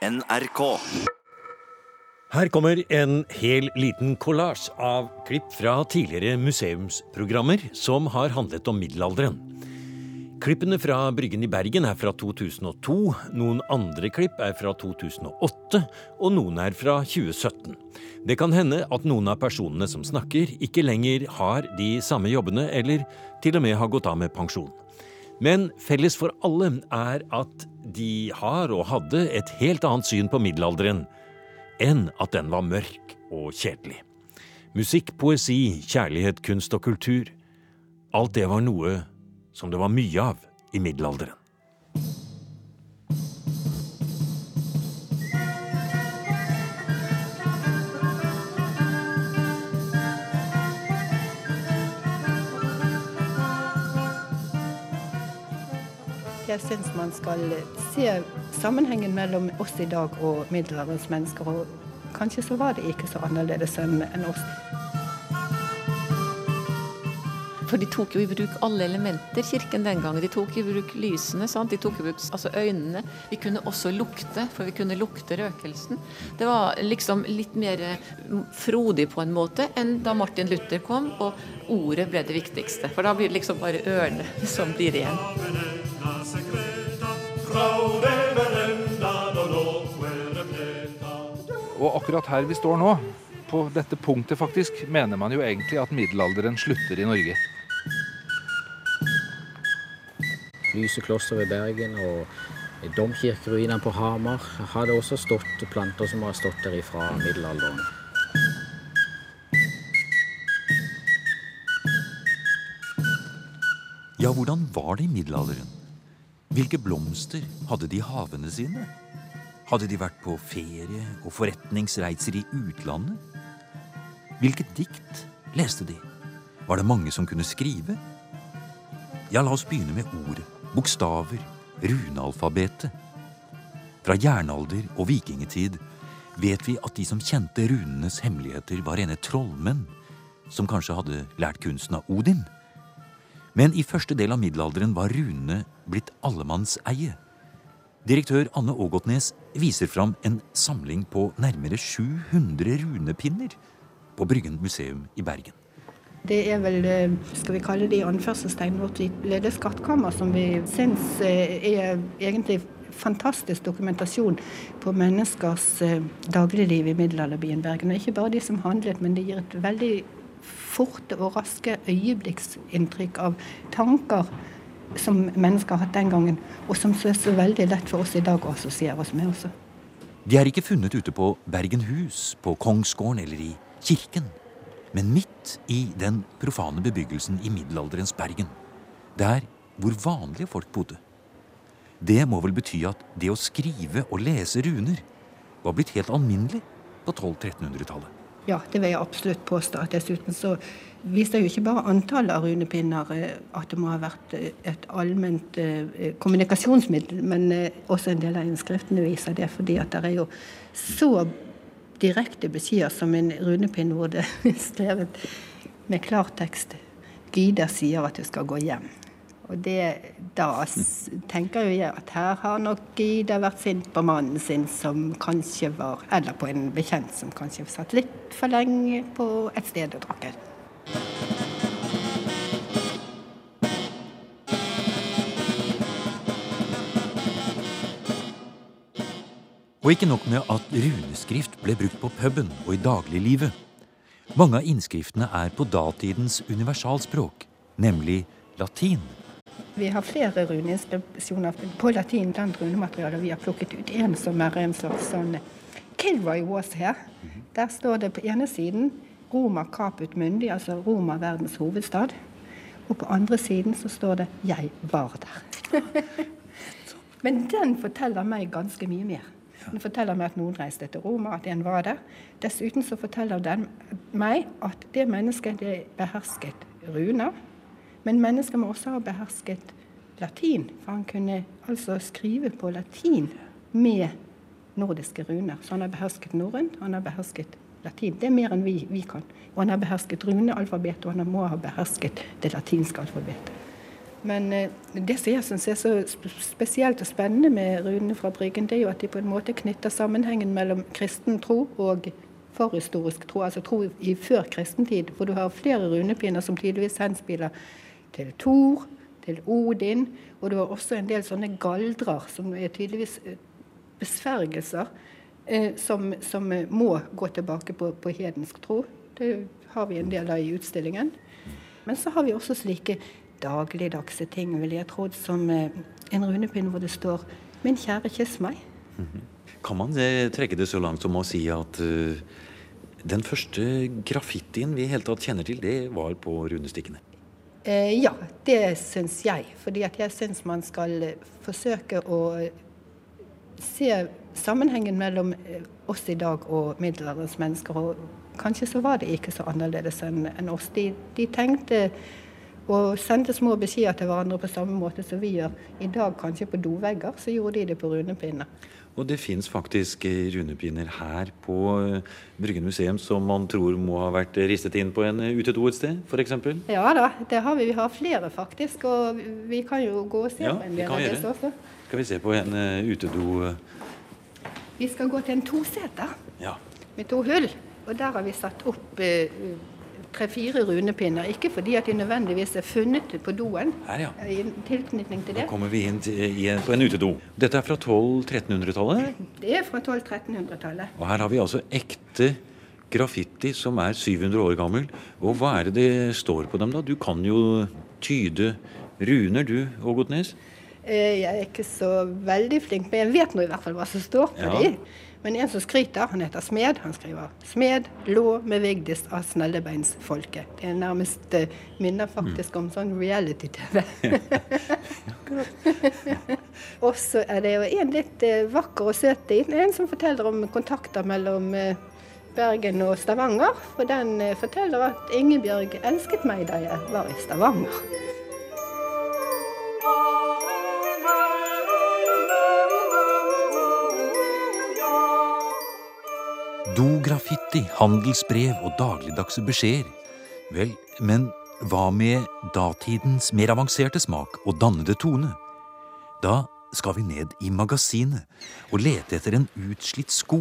NRK. Her kommer en hel liten kollasj av klipp fra tidligere museumsprogrammer som har handlet om middelalderen. Klippene fra Bryggen i Bergen er fra 2002, noen andre klipp er fra 2008, og noen er fra 2017. Det kan hende at noen av personene som snakker, ikke lenger har de samme jobbene, eller til og med har gått av med pensjon. Men felles for alle er at de har og hadde et helt annet syn på middelalderen enn at den var mørk og kjedelig. Musikk, poesi, kjærlighet, kunst og kultur. Alt det var noe som det var mye av i middelalderen. Jeg syns man skal se sammenhengen mellom oss i dag og middelalderens mennesker. Og kanskje så var det ikke så annerledes enn oss. For de tok jo i bruk alle elementer, kirken den gangen. De tok i bruk lysene, sant? de tok i bruk altså øynene. Vi kunne også lukte, for vi kunne lukte røkelsen. Det var liksom litt mer frodig på en måte enn da Martin Luther kom, og ordet ble det viktigste. For da blir det liksom bare ørene som blir igjen. Og akkurat her vi står nå, på dette punktet faktisk, mener man jo egentlig at middelalderen slutter i Norge. Lyse kloster ved Bergen og domkirkeruinene på Hamar har det også stått planter som har stått der ifra middelalderen. Ja, hvordan var det i middelalderen? Hvilke blomster hadde de i havene sine? Hadde de vært på ferie og forretningsreiser i utlandet? Hvilket dikt leste de? Var det mange som kunne skrive? Ja, la oss begynne med ordet, bokstaver, runealfabetet. Fra jernalder og vikingetid vet vi at de som kjente runenes hemmeligheter, var rene trollmenn, som kanskje hadde lært kunsten av Odin. Men i første del av middelalderen var runene blitt allemannseie. Direktør Anne Ågotnes viser fram en samling på nærmere 700 runepinner på Bryggen museum i Bergen. Det er vel, skal vi kalle det i anførselstegn, vårt lille skattkammer, som vi syns er egentlig fantastisk dokumentasjon på menneskers dagligliv i middelalderbyen Bergen. Og ikke bare de som handlet, men det gir et veldig forte og raske øyeblikksinntrykk av tanker som mennesker har hatt den gangen, og som er så veldig lett for oss i dag å assosiere oss med også. De er ikke funnet ute på Bergenhus, på Kongsgården eller i kirken, men midt i den profane bebyggelsen i middelalderens Bergen. Der hvor vanlige folk bodde. Det må vel bety at det å skrive og lese runer var blitt helt alminnelig på 1200-1300-tallet. Ja, det vil jeg absolutt påstå. Dessuten så viser jo ikke bare antallet av runepinner at det må ha vært et allment kommunikasjonsmiddel, men også en del av innskriftene viser det, fordi at det er jo så direkte beskjeder som en runepinn hvor det er skrevet med klartekst. Gida sier at du skal gå hjem. Og det, da tenker jo jeg at her har nok Gida vært sint på mannen sin, som kanskje var Eller på en bekjent som kanskje satt litt for lenge på et sted og drakk. Og ikke nok med at runeskrift ble brukt på puben og i dagliglivet. Mange av innskriftene er på datidens universalspråk, nemlig latin. Vi har flere runeinskripsjoner på latin blant runematerialet. Vi har plukket ut en som er en slags sånn Kilroy was her. Der står det på ene siden Roma caput mundi, altså Roma verdens hovedstad. Og på andre siden så står det 'Jeg var der'. Men den forteller meg ganske mye mer. Den forteller meg at noen reiste til Roma, at en var der. Dessuten så forteller den meg at det mennesket det behersket runer. Men mennesket må også ha behersket latin, for han kunne altså skrive på latin med nordiske runer. Så han har behersket norrønt, han har behersket latin. Det er mer enn vi, vi kan. Og han har behersket runealfabetet, og han må ha behersket det latinske alfabetet. Men eh, det som jeg syns er så spesielt og spennende med runene fra Bryggen, det er jo at de på en måte knytter sammenhengen mellom kristen tro og forhistorisk tro, altså tro i før kristentid, hvor du har flere runepinner som tydeligvis henspiller til Thor, til Odin, og det var også en del sånne galdrer som er tydeligvis eh, besvergelser eh, som, som, må gå tilbake på, på hedensk tro. Det har vi en del av i utstillingen. Men så har vi også slike dagligdagse ting, vil jeg tro, som eh, en runepinn hvor det står 'Min kjære, kyss meg'. -hmm. Kan man eh, trekke det så langt som å si at uh, den første graffitien vi i hele tatt kjenner til, det var på runestikkene? Eh, ja, det syns jeg. Fordi at jeg syns man skal forsøke å se sammenhengen mellom oss i dag og middelalderens mennesker. Og kanskje så var det ikke så annerledes enn oss. De, de tenkte og sendte små beskjeder til hverandre på samme måte som vi gjør i dag, kanskje på dovegger. Så gjorde de det på runepinner. Og det fins faktisk runepinner her på eh, Bryggen museum som man tror må ha vært ristet inn på en utedo et sted, f.eks.? Ja da, det har vi. Vi har flere faktisk. Og vi kan jo gå og se ja, på en del av disse også. Skal vi se på en utedo? Vi skal gå til en toseter ja. med to hull. Og der har vi satt opp tre-fire runepinner. Ikke fordi at de nødvendigvis er funnet på doen. Her, ja. I tilknytning til det. Nå kommer vi inn på en utedo. Dette er fra 1200-1300-tallet? Det er fra 1200-1300-tallet. Og her har vi altså ekte graffiti som er 700 år gammel. Og hva er det det står på dem, da? Du kan jo tyde runer, du, Ågotnes? Eh, jeg er ikke så veldig flink, men jeg vet nå i hvert fall hva som står på ja. de. Men en som skryter, han heter Smed. Han skriver 'Smed lå med Vigdis av Sneldebeinsfolket'. Det er nærmest uh, minner faktisk om sånn reality-TV. og så er det jo en litt uh, vakker og søt en som forteller om kontakter mellom uh, Bergen og Stavanger. Og den forteller at Ingebjørg elsket meg da jeg var i Stavanger. Do-graffiti, handelsbrev og dagligdagse beskjeder. Vel, men hva med datidens mer avanserte smak og dannede tone? Da skal vi ned i magasinet og lete etter en utslitt sko,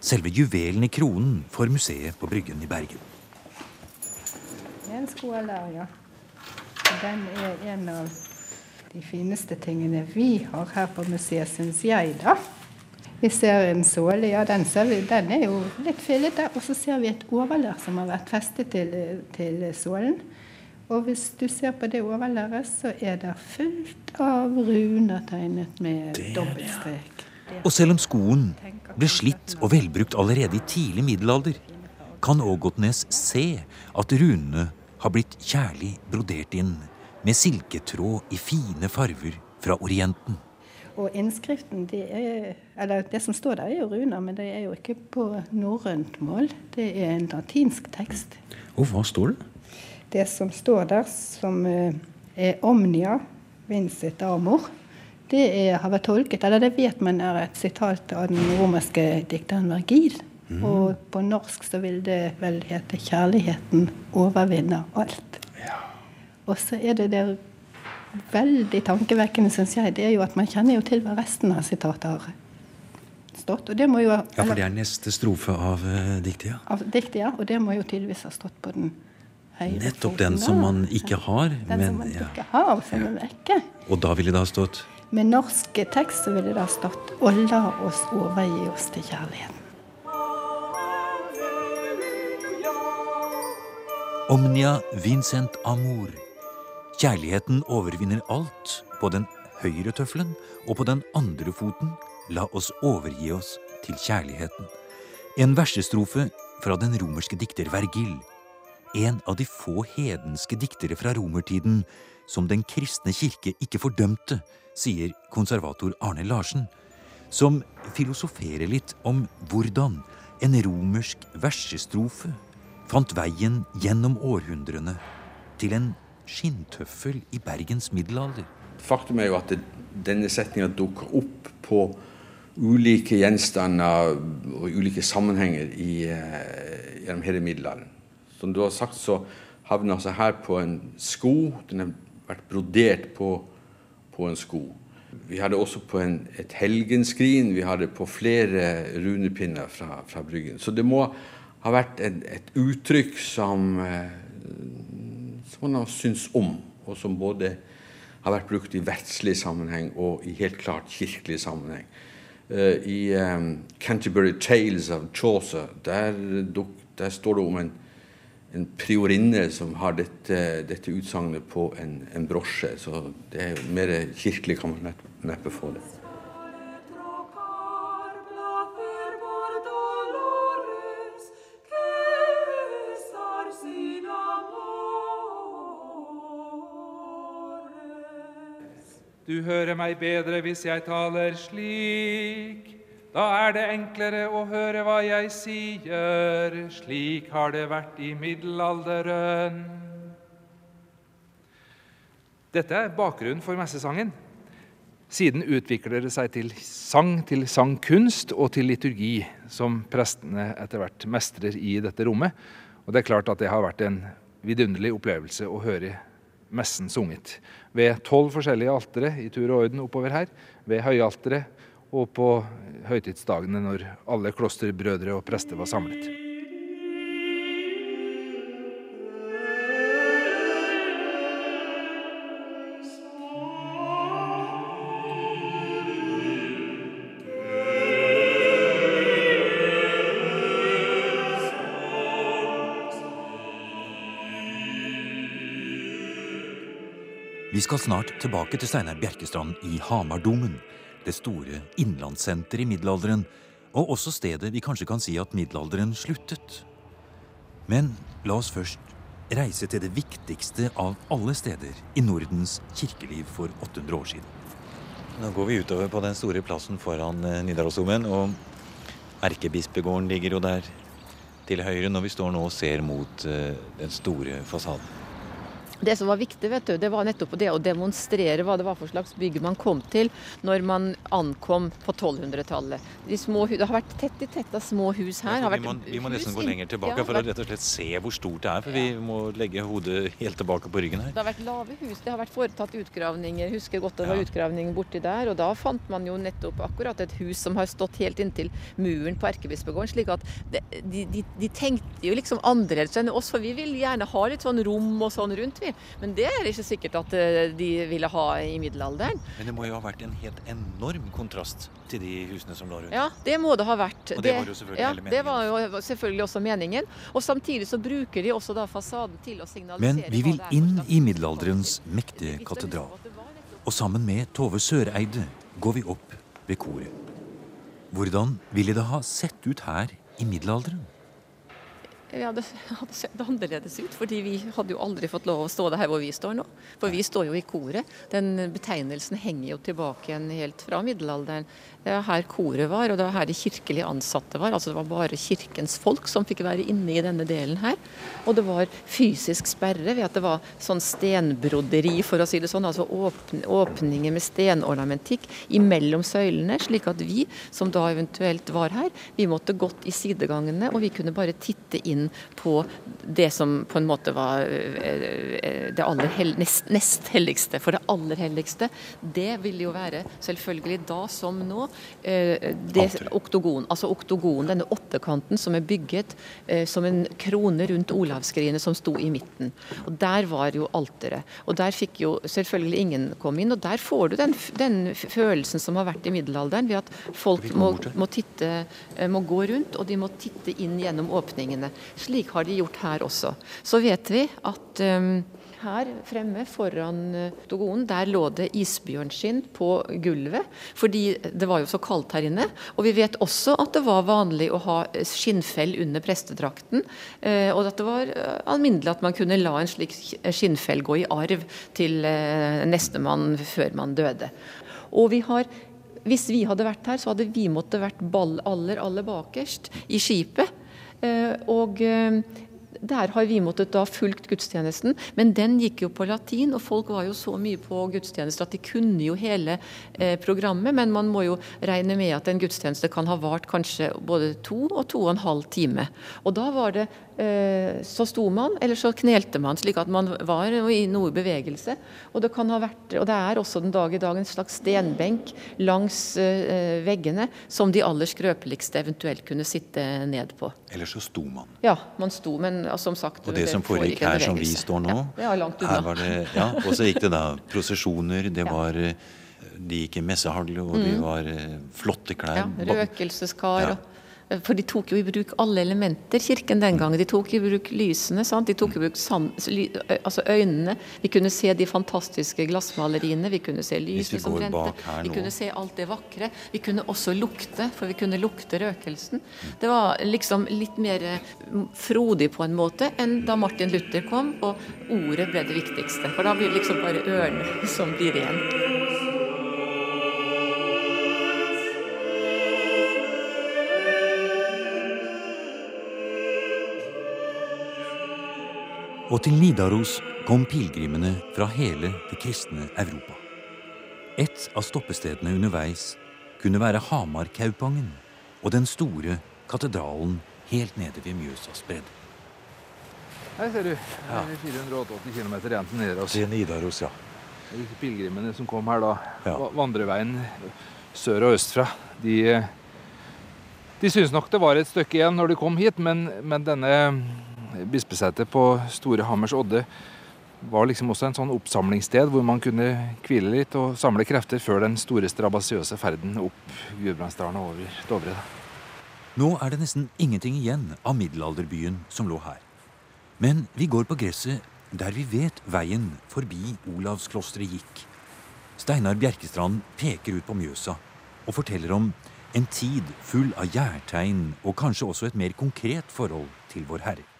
selve juvelen i kronen for museet på Bryggen i Bergen. En sko er der, ja. Den er en av de fineste tingene vi har her på museet, syns jeg, da. Vi ser en såle, ja den, vi, den er jo litt fillete. Og så ser vi et overlær som har vært festet til, til sålen. Og hvis du ser på det overlæret, så er det fullt av runer tegnet med dobbeltstrek. Og selv om skoen ble slitt og velbrukt allerede i tidlig middelalder, kan Ågotnes se at runene har blitt kjærlig brodert inn med silketråd i fine farver fra Orienten. Og innskriften, det, er, eller det som står der, er jo runer, men det er jo ikke på norrønt mål. Det er en latinsk tekst. Og hva står det? Det som står der, som eh, er omnia vincit amor, det er, har vært tolket, eller det vet man er et sitat av den romerske dikteren Vergil. Mm. Og på norsk så vil det vel hete 'Kjærligheten overvinner alt'. Ja. Og så er det der veldig tankevekkende, syns jeg, det er jo at man kjenner jo til hva resten av sitatet har stått. Og det må jo, ja, for det er neste strofe av uh, diktet, ja. Av diktet, ja. Og det må jo tydeligvis ha stått på den høyre Nettopp den som man ikke har. Den men, som man ja. ikke har, som er vekke. Og da ville det ha stått? Med norsk tekst så ville det ha stått 'Og la oss overgi oss til kjærligheten'. Omnia Vincent Amour Kjærligheten overvinner alt, på den høyre tøffelen og på den andre foten. La oss overgi oss til kjærligheten. En versestrofe fra den romerske dikter Vergil. En av de få hedenske diktere fra romertiden som den kristne kirke ikke fordømte, sier konservator Arne Larsen, som filosoferer litt om hvordan en romersk versestrofe fant veien gjennom århundrene til en skinntøffel i Bergens middelalder. Faktum er jo at denne setninga dukker opp på ulike gjenstander og ulike sammenhenger i, uh, gjennom hele middelalderen. Som du har sagt, så havner altså her på en sko. Den har vært brodert på, på en sko. Vi har det også på en, et helgenskrin, vi har det på flere runepinner fra, fra Bryggen. Så det må ha vært et, et uttrykk som, eh, man har syntes om, og som både har vært brukt i verdslig sammenheng og i helt klart kirkelig sammenheng. Uh, I um, Canterbury Tales of Chaucer der, der står det om en en priorinne som har dette, dette utsagnet på en, en, brosje. Så det er mer kirkelig kan man neppe få det. Du hører meg bedre hvis jeg taler slik. Da er det enklere å høre hva jeg sier, slik har det vært i middelalderen. Dette er bakgrunnen for messesangen. Siden utvikler det seg til sang, til sangkunst og til liturgi, som prestene etter hvert mestrer i dette rommet. Og det er klart at det har vært en vidunderlig opplevelse å høre messen sunget. Ved tolv forskjellige altere i tur og orden oppover her, ved høyalteret og på høytidsdagene når alle klosterbrødre og prester var samlet. Skal snart tilbake til Steinar Bjerkestrand i Hamardomen, det store innlandssenteret i middelalderen, og også stedet vi kanskje kan si at middelalderen sluttet. Men la oss først reise til det viktigste av alle steder i Nordens kirkeliv for 800 år siden. Nå går vi utover på den store plassen foran eh, Nidarosdomen, og erkebispegården ligger jo der til høyre når vi står nå og ser mot eh, den store fasaden. Det som var viktig, vet du, det var nettopp det å demonstrere hva det var for slags bygg man kom til når man ankom på 1200-tallet. De det har vært tett i tett av små hus her. Ja, vi, må, vi, må, nesten gå lenger tilbake ja, for å rett og slett se hvor stort det er. For ja. vi må legge hodet helt tilbake på ryggen her. Det har vært lave hus. Det har vært foretatt utgravninger. Husker godt det var utgravning borti der. Og da fant man jo nettopp akkurat et hus som har stått helt inntil muren på Erkebispegården. slik at de, de, de, tenkte jo liksom annerledes enn oss, for vi vil gjerne ha litt sånn rom og sånn rundt. Vi. Men det er ikke sikkert at eh, de ville ha i middelalderen. Men det må jo ha vært en helt enorm kontrast til de husene som lå rundt? Ja, det må det ha vært. Og det, var jo selvfølgelig ja, hele meningen. Det var jo selvfølgelig også meningen. Og samtidig så bruker de også da fasaden til å signalisere Men vi vil inn i middelalderens mektige katedral. Og sammen med Tove Søreide går vi opp ved koret. Hvordan ville det ha sett ut her i middelalderen? Vi hadde, hadde sett annerledes ut. fordi vi hadde jo aldri fått lov å stå der hvor vi står nå. For vi står jo i koret. Den betegnelsen henger jo tilbake igjen helt fra middelalderen. Det var her koret var, og det var her de kirkelige ansatte var. Altså det var bare kirkens folk som fikk være inne i denne delen her. Og det var fysisk sperre ved at det var sånn stenbroderi, for å si det sånn. Altså åpninger med stenornamentikk imellom søylene, slik at vi som da eventuelt var her, vi måtte gått i sidegangene, og vi kunne bare titte inn på det som på en måte var eh, eh, det aller hel, nest, nest helligste. For det aller helligste, det ville jo være selvfølgelig da som nå det, oktogon, altså oktogon, denne åttekanten som er bygget eh, som en krone rundt olavsskrinet som sto i midten. Og Der var jo alteret. Og der fikk jo selvfølgelig ingen komme inn. Og der får du den, den følelsen som har vært i middelalderen, ved at folk må, må, titte, eh, må gå rundt, og de må titte inn gjennom åpningene. Slik har de gjort her også. Så vet vi at um, her fremme foran eh, Dogonen, der lå det isbjørnskinn på gulvet, fordi det var jo så kaldt her inne. Og vi vet også at det var vanlig å ha skinnfell under prestedrakten, eh, og at det var eh, alminnelig at man kunne la en slik skinnfell gå i arv til nestemann før man døde. Og vi har hvis vi hadde vært her, så hadde vi måttet vært ball aller, aller bakerst i skipet. Og der har vi måttet da fulgt gudstjenesten, men den gikk jo på latin, og folk var jo så mye på gudstjeneste at de kunne jo hele eh, programmet. Men man må jo regne med at en gudstjeneste kan ha vart kanskje både to og to og en halv time. Og da var det så sto man, eller så knelte man, slik at man var i noe bevegelse. Og det, kan ha vært, og det er også den dag i dag en slags stenbenk langs uh, veggene som de aller skrøpeligste eventuelt kunne sitte ned på. Eller så sto man. Ja, man sto, men som sagt Og det, det som foregikk her som vi står nå, ja, det langt unna. ja, og så gikk det da prosesjoner, det var De gikk i messehagle, og de mm. var flotte klær. Ja, røkelseskar. Ja. For de tok jo i bruk alle elementer, kirken den gangen. De tok i bruk lysene. Sant? De tok i bruk altså øynene. Vi kunne se de fantastiske glassmaleriene. Vi kunne se lysene som brente. Vi kunne se alt det vakre. Vi kunne også lukte, for vi kunne lukte røkelsen. Det var liksom litt mer frodig på en måte enn da Martin Luther kom, og ordet ble det viktigste. For da blir det liksom bare ørene som blir igjen. Og til Nidaros kom pilegrimene fra hele det kristne Europa. Et av stoppestedene underveis kunne være Hamarkaupangen og den store katedralen helt nede ved Mjøsas bredd. Her ser du. Her er 480 km igjen til Nidaros. Til Nidaros, ja. Pilegrimene som kom her da, ja. vandreveien sør og østfra, de, de syntes nok det var et stykke igjen når de kom hit, men, men denne Bispesetet på Store Hammers Odde var liksom også en sånn oppsamlingssted hvor man kunne hvile litt og samle krefter før den store strabasiøse ferden opp Gudbrandsdalen og over Dovre. Nå er det nesten ingenting igjen av middelalderbyen som lå her. Men vi går på gresset der vi vet veien forbi Olavsklosteret gikk. Steinar Bjerkestrand peker ut på Mjøsa og forteller om en tid full av gjærtegn og kanskje også et mer konkret forhold til Vår Herre.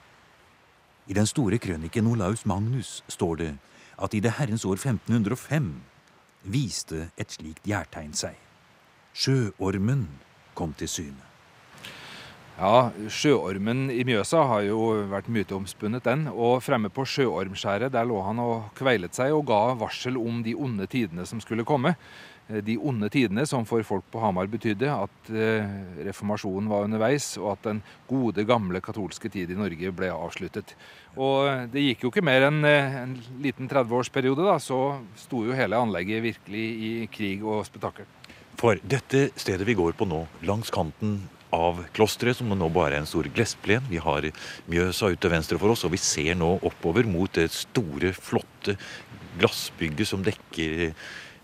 I den store krøniken Olaus Magnus står det at i det herrens år 1505 viste et slikt gjærtegn seg. Sjøormen kom til syne. Ja, sjøormen i Mjøsa har jo vært myteomspunnet, den. Og fremme på Sjøormskjæret der lå han og kveilet seg og ga varsel om de onde tidene som skulle komme. Eh, de onde tidene, som for folk på Hamar betydde at eh, reformasjonen var underveis, og at den gode, gamle katolske tid i Norge ble avsluttet. Og eh, det gikk jo ikke mer enn en liten 30-årsperiode, da, så sto jo hele anlegget virkelig i krig og spetakkel. For dette stedet vi går på nå, langs kanten av klosteret, som nå bare er en stor gressplen. Vi har Mjøsa ute venstre for oss, og vi ser nå oppover mot det store, flotte glassbygget som dekker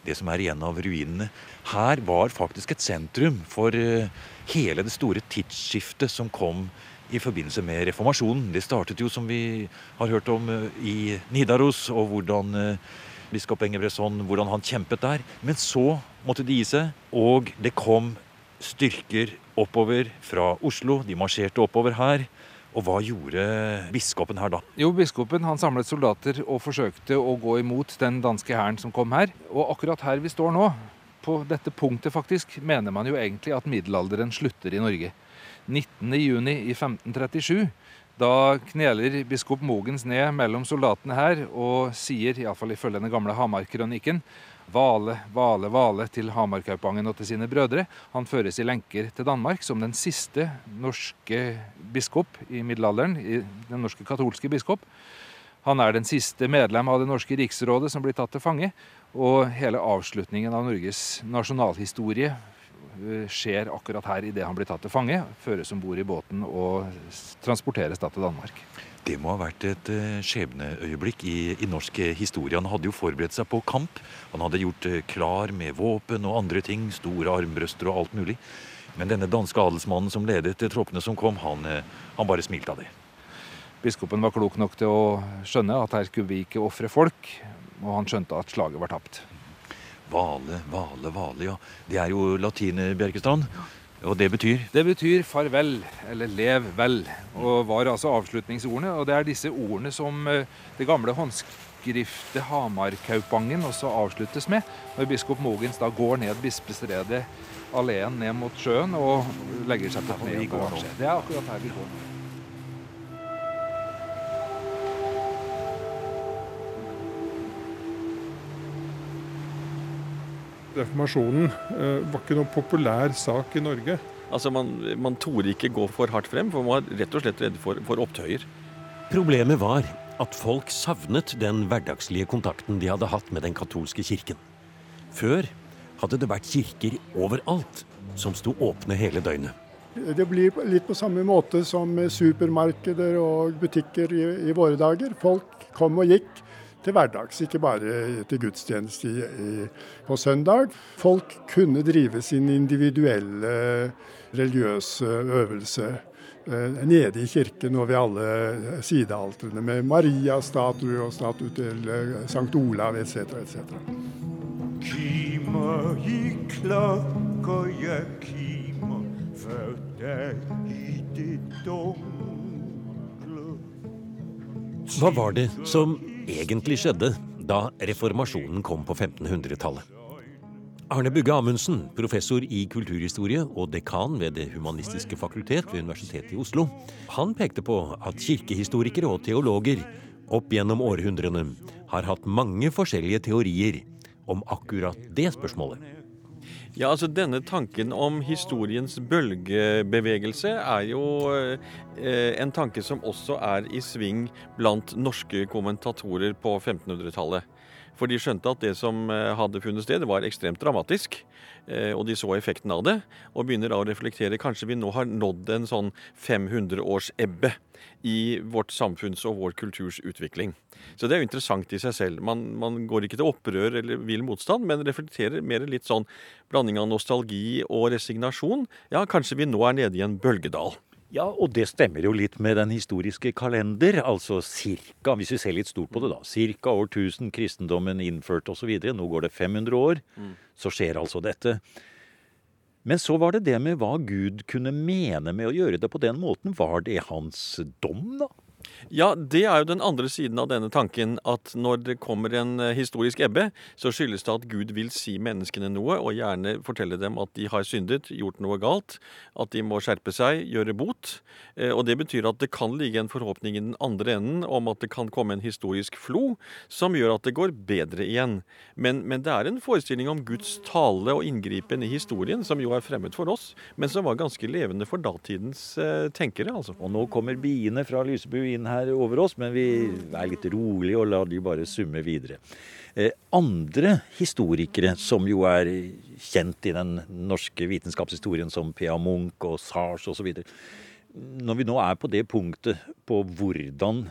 det som er igjen av ruinene. Her var faktisk et sentrum for eh, hele det store tidsskiftet som kom i forbindelse med reformasjonen. Det startet jo, som vi har hørt om, eh, i Nidaros, og hvordan eh, biskop Engebretson hvordan han kjempet der. Men så måtte de gi seg, og det kom styrker oppover fra Oslo. De marsjerte oppover her. Og hva gjorde biskopen her da? Jo, Biskopen han samlet soldater og forsøkte å gå imot den danske hæren som kom her. Og akkurat her vi står nå, på dette punktet faktisk, mener man jo egentlig at middelalderen slutter i Norge. 19.6 i 1537. Da kneler biskop Mogens ned mellom soldatene her og sier, iallfall ifølge den gamle Hamar-krønikken, Vale, Vale, Vale til Hamarkaupangen og til sine brødre. Han føres i lenker til Danmark som den siste norske biskop i middelalderen. Den norske katolske biskop. Han er den siste medlem av det norske riksrådet som blir tatt til fange. Og hele avslutningen av Norges nasjonalhistorie skjer akkurat her idet han blir tatt til fange. Føres om bord i båten og transporteres da til Danmark. Det må ha vært et uh, skjebneøyeblikk i, i, norsk historie. Han hadde jo forberedt seg på kamp. Han hadde gjort klar med våpen og andre ting. Store armbrøster og alt mulig. Men denne danske adelsmannen som ledet troppene som kom, han, han bare smilte av det. Biskopen var klok nok til å skjønne at her skulle vi ikke ofre folk. Og han skjønte at slaget var tapt. Vale, vale, vale, ja. Det er jo latin, Bjerkestrand. Og det betyr? Det betyr farvel, eller lev vel, og var altså avslutningsordene. Og det er disse ordene som eh, det gamle håndskriftet Hamarkaupangen også avsluttes med, når biskop Mogens da går ned bispestredet alene ned mot sjøen og legger seg på kne. Det er akkurat her vi går nå. Reformasjonen eh, var ikke noen populær sak i Norge. Altså Man, man torde ikke gå for hardt frem, for man var rett og slett redd for, for opptøyer. Problemet var at folk savnet den hverdagslige kontakten de hadde hatt med den katolske kirken. Før hadde det vært kirker overalt som sto åpne hele døgnet. Det blir litt på samme måte som supermarkeder og butikker i, i våre dager. Folk kom og gikk til hverdags, ikke bare til gudstjeneste på søndag. Folk kunne drive sin individuelle religiøse øvelse eh, nede i kirken og ved alle sidealtrene, med Maria-statue og statue til eh, Sankt Olav etc. etc. Kimer i klokka, jeg kimer for deg i det Hva var det som egentlig skjedde da reformasjonen kom på 1500-tallet? Arne Bugge Amundsen, professor i kulturhistorie og dekan ved Det humanistiske fakultet ved Universitetet i Oslo, han pekte på at kirkehistorikere og teologer opp gjennom århundrene har hatt mange forskjellige teorier om akkurat det spørsmålet. Ja, altså Denne tanken om historiens bølgebevegelse er jo eh, en tanke som også er i sving blant norske kommentatorer på 1500-tallet. For de skjønte at det som eh, hadde funnet sted, var ekstremt dramatisk. Eh, og de så effekten av det, og begynner da å reflektere. Kanskje vi nå har nådd en sånn 500-års-ebbe i vårt samfunns og vår kulturs utvikling. Så det er jo interessant i seg selv. Man, man, går ikke til opprør eller vill motstand, men reflekterer mer litt sånn blanding av nostalgi og resignasjon. Ja, kanskje vi nå er nede i en bølgedal. Ja, og det stemmer jo litt med den historiske kalender. Altså cirka, hvis vi ser litt stort på det, da. Cirka år 1000 kristendommen innført osv. Nå går det 500 år. Mm. Så skjer altså dette. Men så var det det med hva Gud kunne mene med å gjøre det på den måten. Var det hans dom, da? Ja, det er jo den andre siden av denne tanken. At når det kommer en eh, historisk ebbe, så skyldes det at Gud vil si menneskene noe, og gjerne fortelle dem at de har syndet, gjort noe galt, at de må skjerpe seg, gjøre bot. Eh, og det betyr at det kan ligge en forhåpning i den andre enden om at det kan komme en historisk flo som gjør at det går bedre igjen. Men, men det er en forestilling om Guds tale og inngripen i historien som jo er fremmed for oss, men som var ganske levende for datidens eh, tenkere. altså. Og nå kommer biene fra Lysebu inn her over oss, men vi er litt rolige og lar de bare summe videre. Eh, andre historikere som jo er kjent i den norske vitenskapshistorien, som P.A. Munch og Sars osv. Når vi nå er på det punktet på hvordan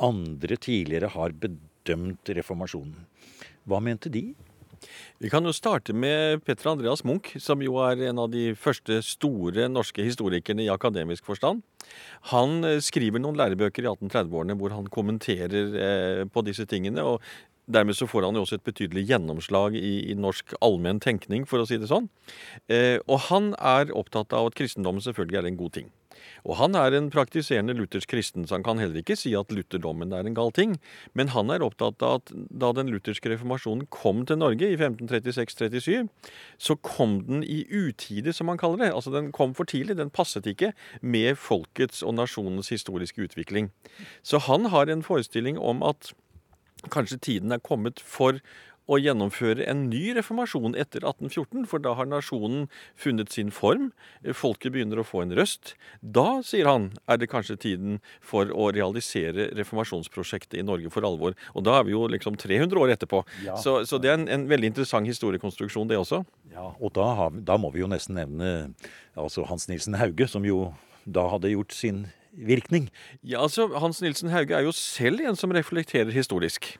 andre tidligere har bedømt reformasjonen, hva mente de? Vi kan jo starte med Petter Andreas Munch, som jo er en av de første store norske historikerne i akademisk forstand. Han eh, skriver noen lærebøker i 1830-årene hvor han kommenterer eh, på disse tingene. og Dermed så får han jo også et betydelig gjennomslag i, i norsk allmenn tenkning, for å si det sånn. Eh, og han er opptatt av at kristendommen selvfølgelig er en god ting. Og han er en praktiserende luthersk kristen, så han kan heller ikke si at lutherdommen er en gal ting. Men han er opptatt av at da den lutherske reformasjonen kom til Norge i 1536-37, så kom den i utide, som han kaller det. Altså den kom for tidlig, den passet ikke med folkets og nasjonens historiske utvikling. Så han har en forestilling om at kanskje tiden er kommet for å gjennomføre en ny reformasjon etter 1814, for da har nasjonen funnet sin form. Folket begynner å få en røst. Da, sier han, er det kanskje tiden for å realisere reformasjonsprosjektet i Norge for alvor. Og da er vi jo liksom 300 år etterpå. Ja. Så, så, det er en, en, veldig interessant historiekonstruksjon, det også. Ja, og da, har, da må vi jo nesten nevne altså Hans Nilsen Hauge, som jo da hadde gjort sin virkning. Ja, altså Hans Nilsen Hauge er jo selv en som reflekterer historisk.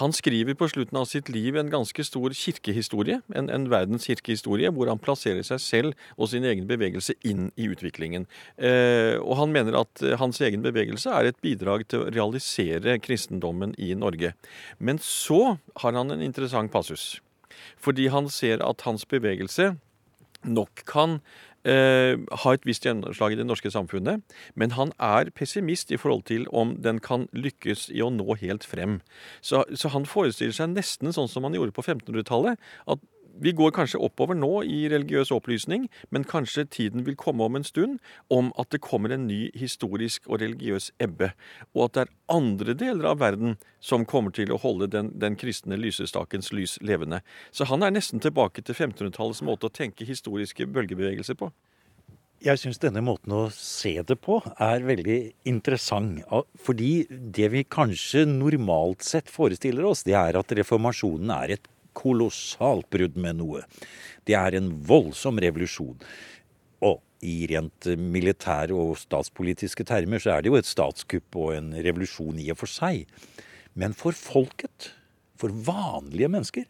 Han skriver på slutten av sitt liv en ganske stor kirkehistorie, en, en verdens kirkehistorie, hvor han plasserer seg selv og sin egen bevegelse inn i utviklingen. Eh, og han mener at eh, hans egen bevegelse er et bidrag til å realisere kristendommen i Norge. Men så har han en interessant passus. Fordi han ser at hans bevegelse nok kan eh, ha et visst gjennomslag i det norske samfunnet, men han er pessimist i forhold til om den kan lykkes i å nå helt frem. Så, så han forestiller seg nesten sånn som han gjorde på 1500-tallet, at vi går kanskje oppover nå i religiøs opplysning, men kanskje tiden vil komme om en stund om at det kommer en ny historisk og religiøs ebbe, og at det er andre deler av verden som kommer til å holde den, den kristne lysestakens lys levende. Så han er nesten tilbake til 1500-tallets måte å tenke historiske bølgebevegelser på. Jeg syns denne måten å se det på er veldig interessant. Fordi det vi kanskje normalt sett forestiller oss, det er at reformasjonen er et kolossalt brudd med noe. Det er en voldsom revolusjon. Og i rent militære og statspolitiske termer så er det jo et statskupp og en revolusjon i og for seg. Men for folket, for vanlige mennesker,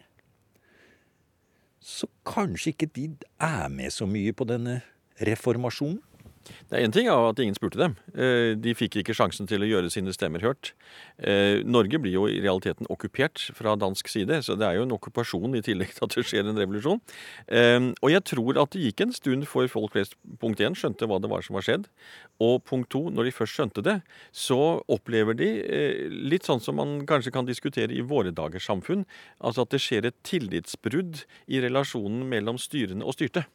så kanskje ikke de er med så mye på denne reformasjonen? Det er én ting at ingen spurte dem. Eh, de fikk ikke sjansen til å gjøre sine stemmer hørt. Eh, Norge blir jo i realiteten okkupert fra dansk side, så det er jo en okkupasjon i tillegg til at det skjer en revolusjon. Eh, og jeg tror at det gikk en stund før folk flest punkt én skjønte hva det var som var skjedd. Og punkt to, når de først skjønte det, så opplever de litt sånn som man kanskje kan diskutere i våre dagers samfunn, altså at det skjer et tillitsbrudd i relasjonen mellom styrende og styrte.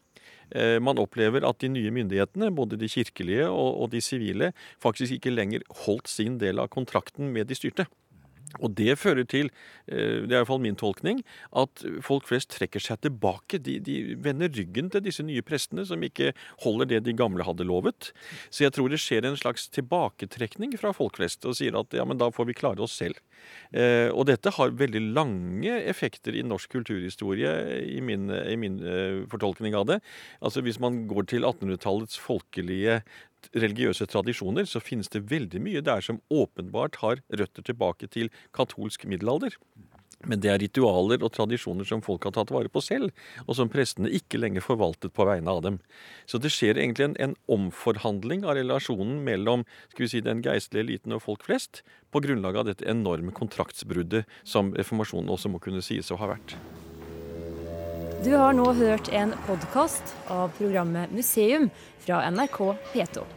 Eh, man opplever at de nye myndighetene, både de kirkelige og de sivile, faktisk ikke lenger holdt sin del av kontrakten med de styrte. Og det fører til, eh, det er iallfall min tolkning, at folk flest trekker seg tilbake. De, de, vender ryggen til disse nye prestene, som ikke holder det de gamle hadde lovet. Så jeg tror det skjer en slags tilbaketrekning fra folk flest, og sier at ja, men da får vi klare oss selv. Eh, og dette har veldig lange effekter i norsk kulturhistorie, i min, i min eh, fortolkning av det. Altså Hvis man går til 1800-tallets folkelige religiøse tradisjoner, så finnes det veldig mye der som åpenbart har røtter tilbake til katolsk middelalder. Men det er ritualer og tradisjoner som folk har tatt vare på selv, og som prestene ikke lenger forvaltet på vegne av dem. Så det skjer egentlig en, en omforhandling av relasjonen mellom skal vi si, den geistlige eliten og folk flest, på grunnlag av dette enorme kontraktsbruddet som reformasjonen også må kunne sies å ha vært. Du har nå hørt en podkast av programmet Museum fra NRK P2.